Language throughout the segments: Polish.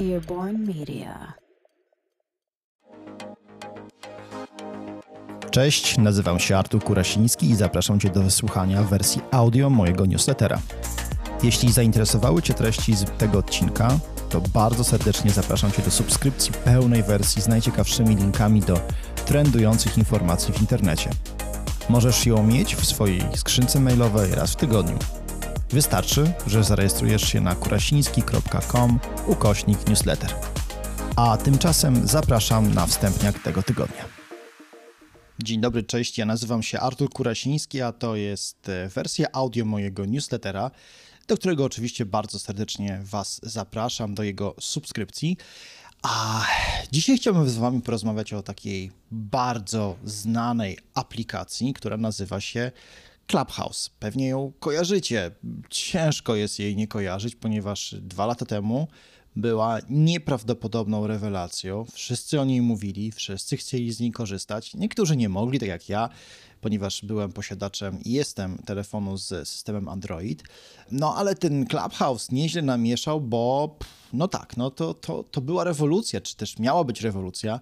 Media. Cześć, nazywam się Artur Kurasiński i zapraszam Cię do wysłuchania wersji audio mojego newslettera. Jeśli zainteresowały Cię treści z tego odcinka, to bardzo serdecznie zapraszam Cię do subskrypcji pełnej wersji z najciekawszymi linkami do trendujących informacji w internecie. Możesz ją mieć w swojej skrzynce mailowej raz w tygodniu. Wystarczy, że zarejestrujesz się na kurasiński.com ukośnik newsletter. A tymczasem zapraszam na wstępniak tego tygodnia. Dzień dobry, cześć. Ja nazywam się Artur Kurasiński, a to jest e, wersja audio mojego newslettera, do którego oczywiście bardzo serdecznie Was zapraszam do jego subskrypcji. A dzisiaj chciałbym z Wami porozmawiać o takiej bardzo znanej aplikacji, która nazywa się Clubhouse. Pewnie ją kojarzycie. Ciężko jest jej nie kojarzyć, ponieważ dwa lata temu była nieprawdopodobną rewelacją. Wszyscy o niej mówili, wszyscy chcieli z niej korzystać. Niektórzy nie mogli, tak jak ja, ponieważ byłem posiadaczem i jestem telefonu z systemem Android. No ale ten Clubhouse nieźle namieszał, bo no tak, no to, to, to była rewolucja, czy też miała być rewolucja.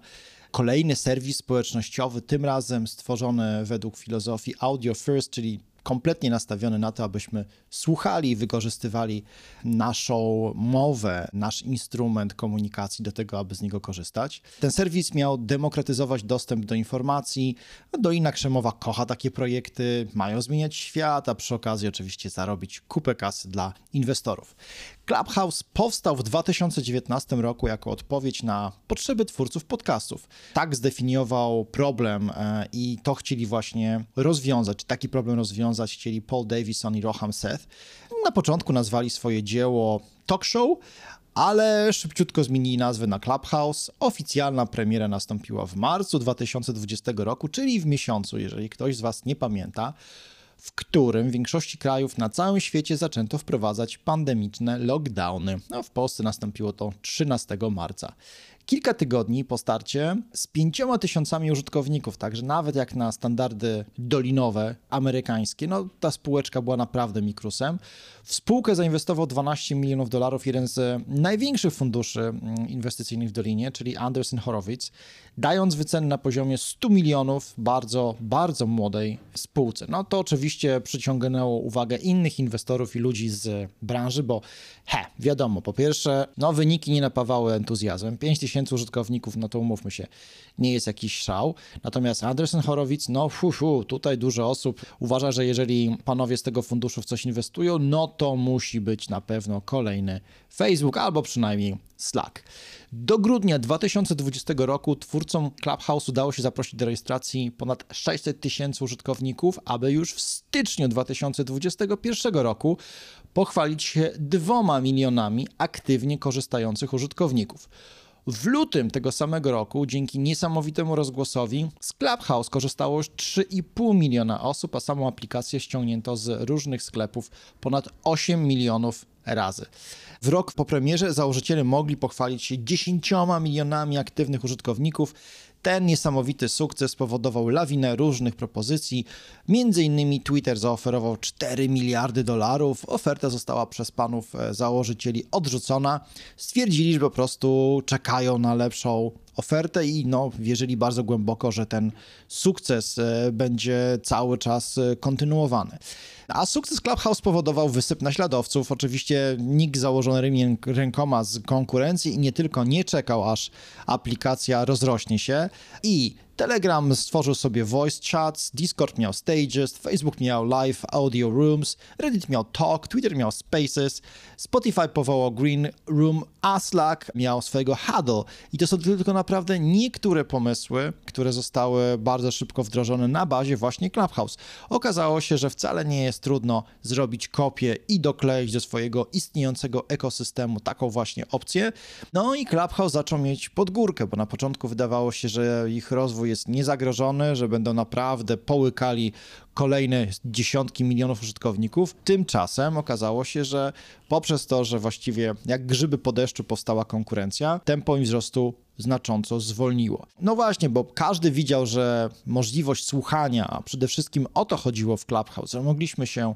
Kolejny serwis społecznościowy, tym razem stworzony według filozofii Audio First, czyli kompletnie nastawiony na to, abyśmy słuchali i wykorzystywali naszą mowę, nasz instrument komunikacji do tego, aby z niego korzystać. Ten serwis miał demokratyzować dostęp do informacji. Do Ina Krzemowa kocha takie projekty, mają zmieniać świat, a przy okazji oczywiście zarobić kupę kasy dla inwestorów. Clubhouse powstał w 2019 roku jako odpowiedź na potrzeby twórców podcastów. Tak zdefiniował problem e, i to chcieli właśnie rozwiązać. Taki problem rozwiązać chcieli Paul Davison i Roham Seth. Na początku nazwali swoje dzieło Talk Show, ale szybciutko zmienili nazwę na Clubhouse. Oficjalna premiera nastąpiła w marcu 2020 roku, czyli w miesiącu, jeżeli ktoś z Was nie pamięta w którym w większości krajów na całym świecie zaczęto wprowadzać pandemiczne lockdowny. No, w Polsce nastąpiło to 13 marca kilka tygodni po starcie z pięcioma tysiącami użytkowników, także nawet jak na standardy dolinowe amerykańskie, no ta spółeczka była naprawdę mikrusem. W spółkę zainwestował 12 milionów dolarów jeden z największych funduszy mm, inwestycyjnych w Dolinie, czyli Anderson Horowitz, dając wyceny na poziomie 100 milionów bardzo, bardzo młodej spółce. No to oczywiście przyciągnęło uwagę innych inwestorów i ludzi z branży, bo he, wiadomo, po pierwsze, no wyniki nie napawały entuzjazmem. 5 tysięcy użytkowników, no to umówmy się, nie jest jakiś szał. Natomiast Anderson Horowitz, no fu, fu, tutaj dużo osób uważa, że jeżeli panowie z tego funduszu w coś inwestują, no to musi być na pewno kolejny Facebook albo przynajmniej Slack. Do grudnia 2020 roku twórcom Clubhouse udało się zaprosić do rejestracji ponad 600 tysięcy użytkowników, aby już w styczniu 2021 roku pochwalić się dwoma milionami aktywnie korzystających użytkowników. W lutym tego samego roku, dzięki niesamowitemu rozgłosowi, z Clubhouse korzystało już 3,5 miliona osób, a samą aplikację ściągnięto z różnych sklepów ponad 8 milionów razy. W rok po premierze założyciele mogli pochwalić się 10 milionami aktywnych użytkowników. Ten niesamowity sukces spowodował lawinę różnych propozycji. Między innymi Twitter zaoferował 4 miliardy dolarów. Oferta została przez panów e, założycieli odrzucona. Stwierdzili, że po prostu czekają na lepszą ofertę i no, wierzyli bardzo głęboko, że ten sukces e, będzie cały czas e, kontynuowany. A sukces Clubhouse powodował wysyp naśladowców. Oczywiście nikt założonymi rękoma z konkurencji i nie tylko nie czekał, aż aplikacja rozrośnie się i Telegram stworzył sobie voice chats, Discord miał stages, Facebook miał live audio rooms, Reddit miał talk, Twitter miał spaces, Spotify powołał Green Room, a Slack miał swojego huddle. I to są tylko naprawdę niektóre pomysły, które zostały bardzo szybko wdrożone na bazie właśnie Clubhouse. Okazało się, że wcale nie jest trudno zrobić kopię i dokleić do swojego istniejącego ekosystemu taką właśnie opcję. No i Clubhouse zaczął mieć podgórkę, bo na początku wydawało się, że ich rozwój jest niezagrożony, że będą naprawdę połykali kolejne dziesiątki milionów użytkowników. Tymczasem okazało się, że poprzez to, że właściwie jak grzyby po deszczu powstała konkurencja, tempo im wzrostu znacząco zwolniło. No właśnie, bo każdy widział, że możliwość słuchania, a przede wszystkim o to chodziło w Clubhouse, że mogliśmy się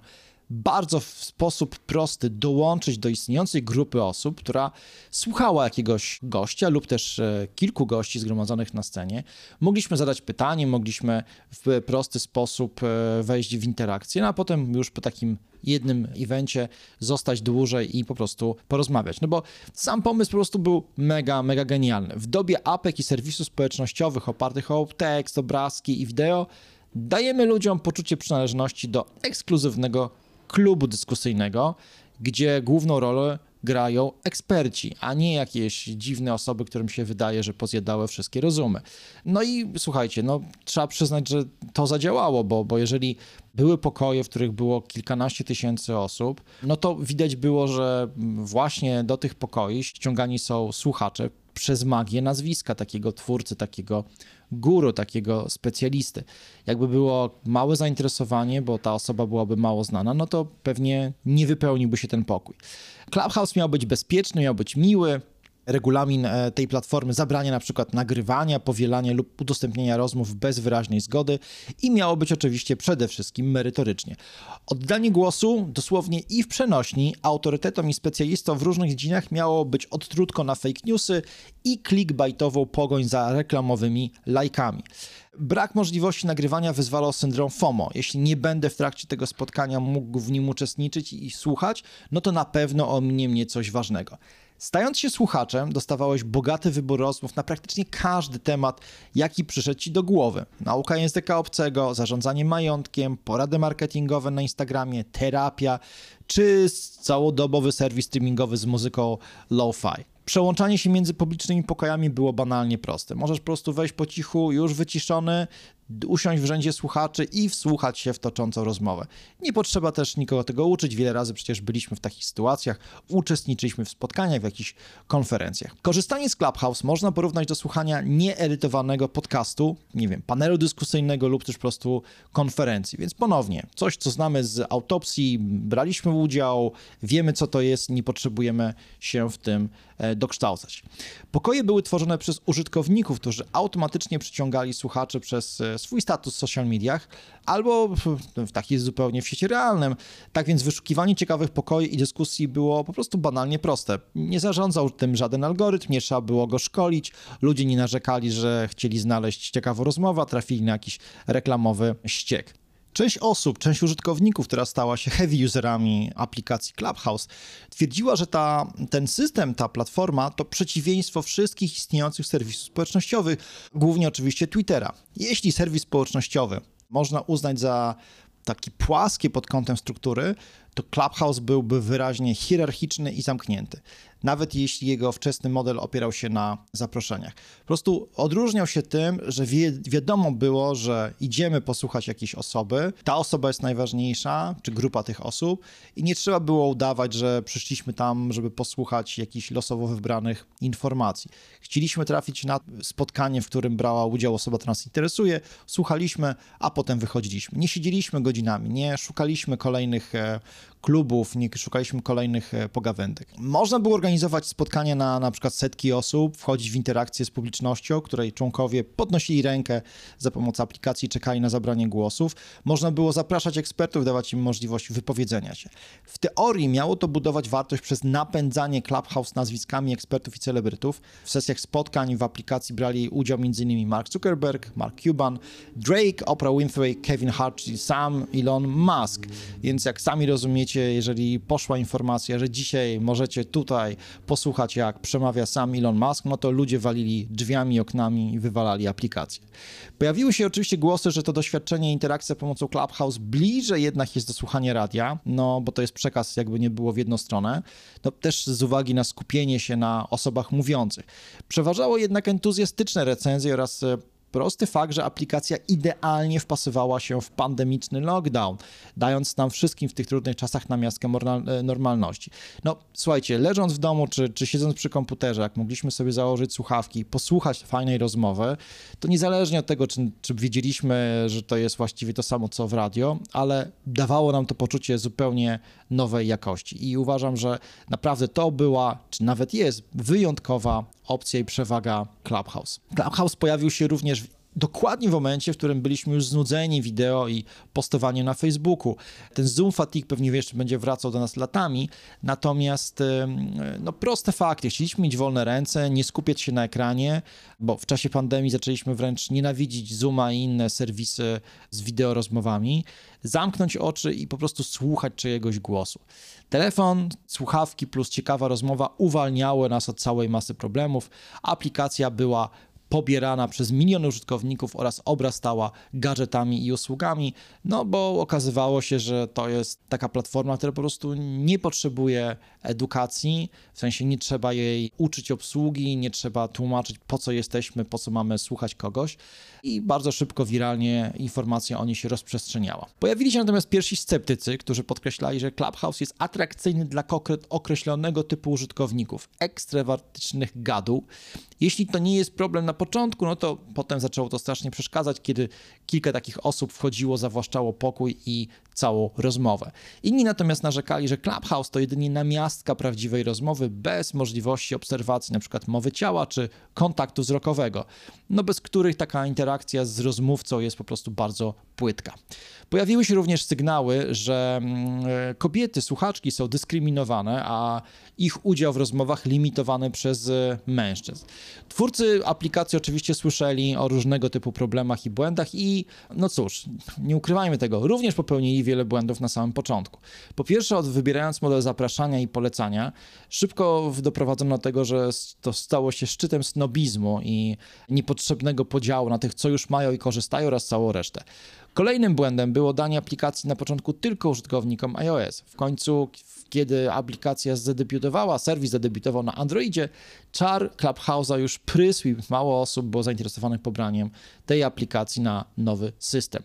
bardzo w sposób prosty dołączyć do istniejącej grupy osób, która słuchała jakiegoś gościa lub też e, kilku gości zgromadzonych na scenie. Mogliśmy zadać pytanie, mogliśmy w prosty sposób e, wejść w interakcję, no a potem już po takim jednym evencie zostać dłużej i po prostu porozmawiać. No bo sam pomysł po prostu był mega, mega genialny. W dobie apek i serwisów społecznościowych opartych o tekst, obrazki i wideo dajemy ludziom poczucie przynależności do ekskluzywnego klubu dyskusyjnego, gdzie główną rolę grają eksperci, a nie jakieś dziwne osoby, którym się wydaje, że pozjadały wszystkie rozumy. No i słuchajcie, no trzeba przyznać, że to zadziałało, bo, bo jeżeli były pokoje, w których było kilkanaście tysięcy osób, no to widać było, że właśnie do tych pokoi ściągani są słuchacze przez magię nazwiska takiego twórcy, takiego guru, takiego specjalisty. Jakby było małe zainteresowanie, bo ta osoba byłaby mało znana, no to pewnie nie wypełniłby się ten pokój. Clubhouse miał być bezpieczny, miał być miły, regulamin e, tej platformy zabrania na przykład nagrywania, powielania lub udostępnienia rozmów bez wyraźnej zgody i miało być oczywiście przede wszystkim merytorycznie. Oddanie głosu dosłownie i w przenośni autorytetom i specjalistom w różnych dziedzinach miało być odtrutko na fake newsy i clickbaitową pogoń za reklamowymi lajkami. Brak możliwości nagrywania wyzwalał syndrom FOMO. Jeśli nie będę w trakcie tego spotkania mógł w nim uczestniczyć i słuchać, no to na pewno ominie mnie coś ważnego. Stając się słuchaczem, dostawałeś bogaty wybór rozmów na praktycznie każdy temat, jaki przyszedł ci do głowy. Nauka języka obcego, zarządzanie majątkiem, porady marketingowe na Instagramie, terapia, czy całodobowy serwis streamingowy z muzyką lo-fi. Przełączanie się między publicznymi pokojami było banalnie proste. Możesz po prostu wejść po cichu, już wyciszony, usiąść w rzędzie słuchaczy i wsłuchać się w toczącą rozmowę. Nie potrzeba też nikogo tego uczyć. Wiele razy przecież byliśmy w takich sytuacjach, uczestniczyliśmy w spotkaniach, w jakichś konferencjach. Korzystanie z Clubhouse można porównać do słuchania nieedytowanego podcastu, nie wiem, panelu dyskusyjnego lub też po prostu konferencji. Więc ponownie, coś, co znamy z autopsji, braliśmy udział, wiemy, co to jest, nie potrzebujemy się w tym e, dokształcać. Pokoje były tworzone przez użytkowników, którzy automatycznie przyciągali słuchaczy przez e, swój status w social mediach, albo w taki zupełnie w świecie realnym. Tak więc wyszukiwanie ciekawych pokoi i dyskusji było po prostu banalnie proste. Nie zarządzał tym żaden algorytm, nie trzeba było go szkolić, ludzie nie narzekali, że chcieli znaleźć ciekawą rozmowę, trafili na jakiś reklamowy ściek. Część osób, część użytkowników, która stała się heavy userami aplikacji Clubhouse, twierdziła, że ta, ten system, ta platforma to przeciwieństwo wszystkich istniejących serwisów społecznościowych, głównie oczywiście Twittera. Jeśli serwis społecznościowy można uznać za taki płaskie pod kątem struktury, to Clubhouse byłby wyraźnie hierarchiczny i zamknięty nawet jeśli jego wczesny model opierał się na zaproszeniach. Po prostu odróżniał się tym, że wi wiadomo było, że idziemy posłuchać jakiejś osoby, ta osoba jest najważniejsza, czy grupa tych osób i nie trzeba było udawać, że przyszliśmy tam, żeby posłuchać jakichś losowo wybranych informacji. Chcieliśmy trafić na spotkanie, w którym brała udział osoba, która nas interesuje, słuchaliśmy, a potem wychodziliśmy. Nie siedzieliśmy godzinami, nie szukaliśmy kolejnych e, klubów, nie szukaliśmy kolejnych e, pogawędek. Można było organizować spotkania na na przykład setki osób, wchodzić w interakcję z publicznością, której członkowie podnosili rękę za pomocą aplikacji, czekali na zabranie głosów. Można było zapraszać ekspertów, dawać im możliwość wypowiedzenia się. W teorii miało to budować wartość przez napędzanie Clubhouse nazwiskami ekspertów i celebrytów. W sesjach spotkań w aplikacji brali udział m.in. Mark Zuckerberg, Mark Cuban, Drake, Oprah Winfrey, Kevin Hart sam Elon Musk. Więc jak sami rozumiecie, jeżeli poszła informacja, że dzisiaj możecie tutaj posłuchać, jak przemawia sam Elon Musk, no to ludzie walili drzwiami, oknami i wywalali aplikację. Pojawiły się oczywiście głosy, że to doświadczenie, interakcja pomocą Clubhouse bliżej jednak jest do słuchania radia, no bo to jest przekaz jakby nie było w jedną stronę, no też z uwagi na skupienie się na osobach mówiących. Przeważało jednak entuzjastyczne recenzje oraz e, prosty fakt, że aplikacja idealnie wpasowała się w pandemiczny lockdown, dając nam wszystkim w tych trudnych czasach namiastkę e, normalności. No, słuchajcie, leżąc w domu czy, czy siedząc przy komputerze, jak mogliśmy sobie założyć słuchawki, posłuchać fajnej rozmowy, to niezależnie od tego, czy, czy wiedzieliśmy, że to jest właściwie to samo co w radio, ale dawało nam to poczucie zupełnie nowej jakości. I uważam, że naprawdę to była, czy nawet jest wyjątkowa opcja i przewaga Clubhouse. Clubhouse pojawił się również w dokładnie w momencie, w którym byliśmy już znudzeni wideo i postowaniem na Facebooku. Ten Zoom fatigue pewnie jeszcze będzie wracał do nas latami, natomiast no proste fakty, chcieliśmy mieć wolne ręce, nie skupiać się na ekranie, bo w czasie pandemii zaczęliśmy wręcz nienawidzić Zooma i inne serwisy z wideorozmowami, zamknąć oczy i po prostu słuchać czyjegoś głosu. Telefon, słuchawki plus ciekawa rozmowa uwalniały nas od całej masy problemów. Aplikacja była pobierana przez miliony użytkowników oraz obrastała gadżetami i usługami, no bo okazywało się, że to jest taka platforma, która po prostu nie potrzebuje edukacji, w sensie nie trzeba jej uczyć obsługi, nie trzeba tłumaczyć po co jesteśmy, po co mamy słuchać kogoś i bardzo szybko wiralnie informacja o niej się rozprzestrzeniała. Pojawili się natomiast pierwsi sceptycy, którzy podkreślali, że Clubhouse jest atrakcyjny dla określonego typu użytkowników, ekstrawertycznych gadu. Jeśli to nie jest problem na początku, no to potem zaczęło to strasznie przeszkadzać, kiedy kilka takich osób wchodziło, zawłaszczało pokój i całą rozmowę. Inni natomiast narzekali, że Clubhouse to jedynie namiastka prawdziwej rozmowy bez możliwości obserwacji np. mowy ciała czy kontaktu wzrokowego, no bez których taka interakcja z rozmówcą jest po prostu bardzo płytka. Pojawiły się również sygnały, że mm, e, kobiety, słuchaczki są dyskryminowane, a ich udział w rozmowach limitowany przez e, mężczyzn. Twórcy aplikacji oczywiście słyszeli o różnego typu problemach i błędach i no cóż, nie ukrywajmy tego, również popełnili wiele błędów na samym początku. Po pierwsze, od wybierając model zapraszania i polecania, szybko doprowadzono do tego, że to stało się szczytem snobizmu i niepotrzebnego podziału na tych, co już mają i korzystają oraz całą resztę. Kolejnym błędem było danie aplikacji na początku tylko użytkownikom iOS. W końcu, kiedy aplikacja zadebiutowała, serwis zadebiutował na Androidzie, czar Clubhouse'a już prysł i mało osób było zainteresowanych pobraniem tej aplikacji na nowy system.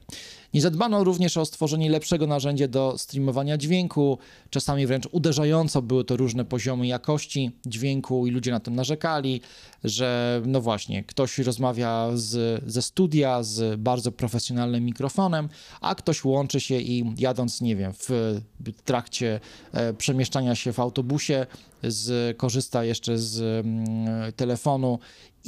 Nie zadbano również o stworzenie lepszego narzędzia do streamowania dźwięku. Czasami wręcz uderzająco były to różne poziomy jakości dźwięku i ludzie na tym narzekali, że no właśnie, ktoś rozmawia z, ze studia z bardzo profesjonalnym mikrofonem, a ktoś łączy się i jadąc, nie wiem, w trakcie e, przemieszczania się w autobusie, z, korzysta jeszcze z mm, telefonu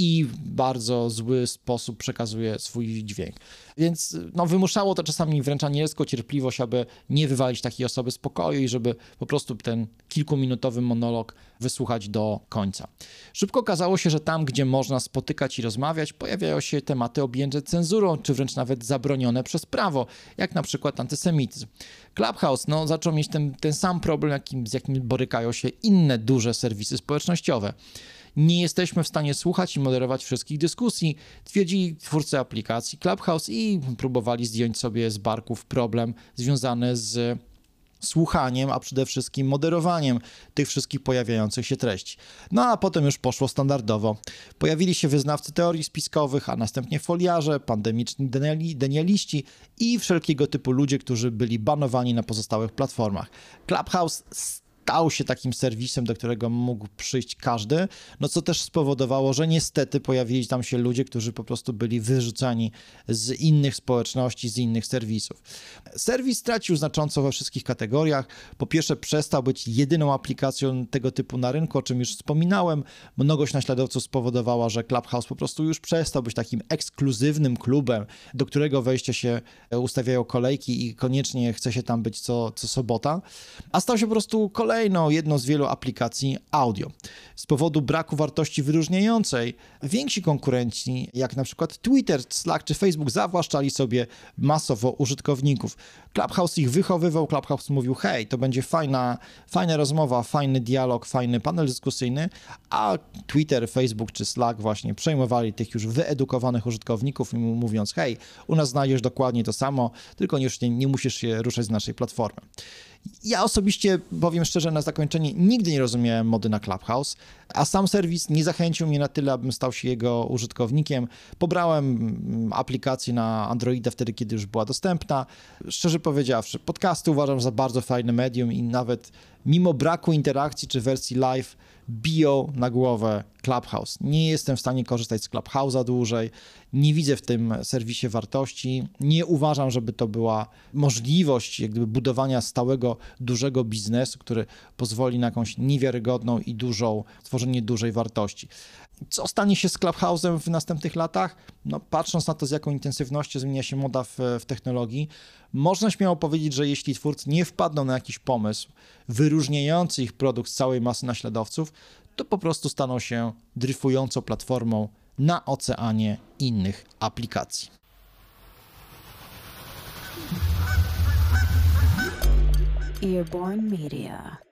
i w bardzo zły sposób przekazuje swój dźwięk. Więc no, wymuszało to czasami wręcz anielską cierpliwość, aby nie wywalić takiej osoby z pokoju i żeby po prostu ten kilkuminutowy monolog wysłuchać do końca. Szybko okazało się, że tam, gdzie można spotykać i rozmawiać, pojawiają się tematy objęte cenzurą, czy wręcz nawet zabronione przez prawo, jak na przykład antysemityzm. Clubhouse no, zaczął mieć ten, ten sam problem, jakim, z jakim borykają się inne duże serwisy społecznościowe nie jesteśmy w stanie słuchać i moderować wszystkich dyskusji, twierdzili twórcy aplikacji Clubhouse i próbowali zdjąć sobie z barków problem związany z słuchaniem, a przede wszystkim moderowaniem tych wszystkich pojawiających się treści. No a potem już poszło standardowo. Pojawili się wyznawcy teorii spiskowych, a następnie foliarze, pandemiczni denialiści i wszelkiego typu ludzie, którzy byli banowani na pozostałych platformach. Clubhouse stał się takim serwisem, do którego mógł przyjść każdy, no co też spowodowało, że niestety pojawili tam się ludzie, którzy po prostu byli wyrzucani z innych społeczności, z innych serwisów. Serwis stracił znacząco we wszystkich kategoriach. Po pierwsze, przestał być jedyną aplikacją tego typu na rynku, o czym już wspominałem. Mnogość naśladowców spowodowała, że Clubhouse po prostu już przestał być takim ekskluzywnym klubem, do którego wejście się ustawiają kolejki i koniecznie chce się tam być co, co sobota, a stał się po prostu kolejnym kolejną, jedną z wielu aplikacji audio. Z powodu braku wartości wyróżniającej, więksi konkurenci, jak na przykład Twitter, Slack czy Facebook, zawłaszczali sobie masowo użytkowników. Clubhouse ich wychowywał, Clubhouse mówił, hej, to będzie fajna, fajna rozmowa, fajny dialog, fajny panel dyskusyjny, a Twitter, Facebook czy Slack właśnie przejmowali tych już wyedukowanych użytkowników, mówiąc, hej, u nas znajdziesz dokładnie to samo, tylko już nie, nie musisz się ruszać z naszej platformy. Ja osobiście, powiem szczerze, na zakończenie nigdy nie rozumiałem mody na Clubhouse, a sam serwis nie zachęcił mnie na tyle, abym stał się jego użytkownikiem. Pobrałem mm, aplikację na Androida wtedy, kiedy już była dostępna. Szczerze powiedziawszy, podcasty uważam za bardzo fajne medium i nawet mimo braku interakcji czy wersji live, biją na głowę Clubhouse. Nie jestem w stanie korzystać z Clubhouse'a dłużej, nie widzę w tym serwisie wartości, nie uważam, żeby to była możliwość jak gdyby, budowania stałego, dużego biznesu, który pozwoli na jakąś niewiarygodną i dużą, tworzenie dużej wartości. Co stanie się z Clubhouse'em w następnych latach? No, patrząc na to, z jaką intensywnością zmienia się moda w, w technologii, można śmiało powiedzieć, że jeśli twórcy nie wpadną na jakiś pomysł wyróżniający ich produkt z całej masy naśladowców, to po prostu staną się dryfującą platformą na oceanie innych aplikacji. Earborn Media.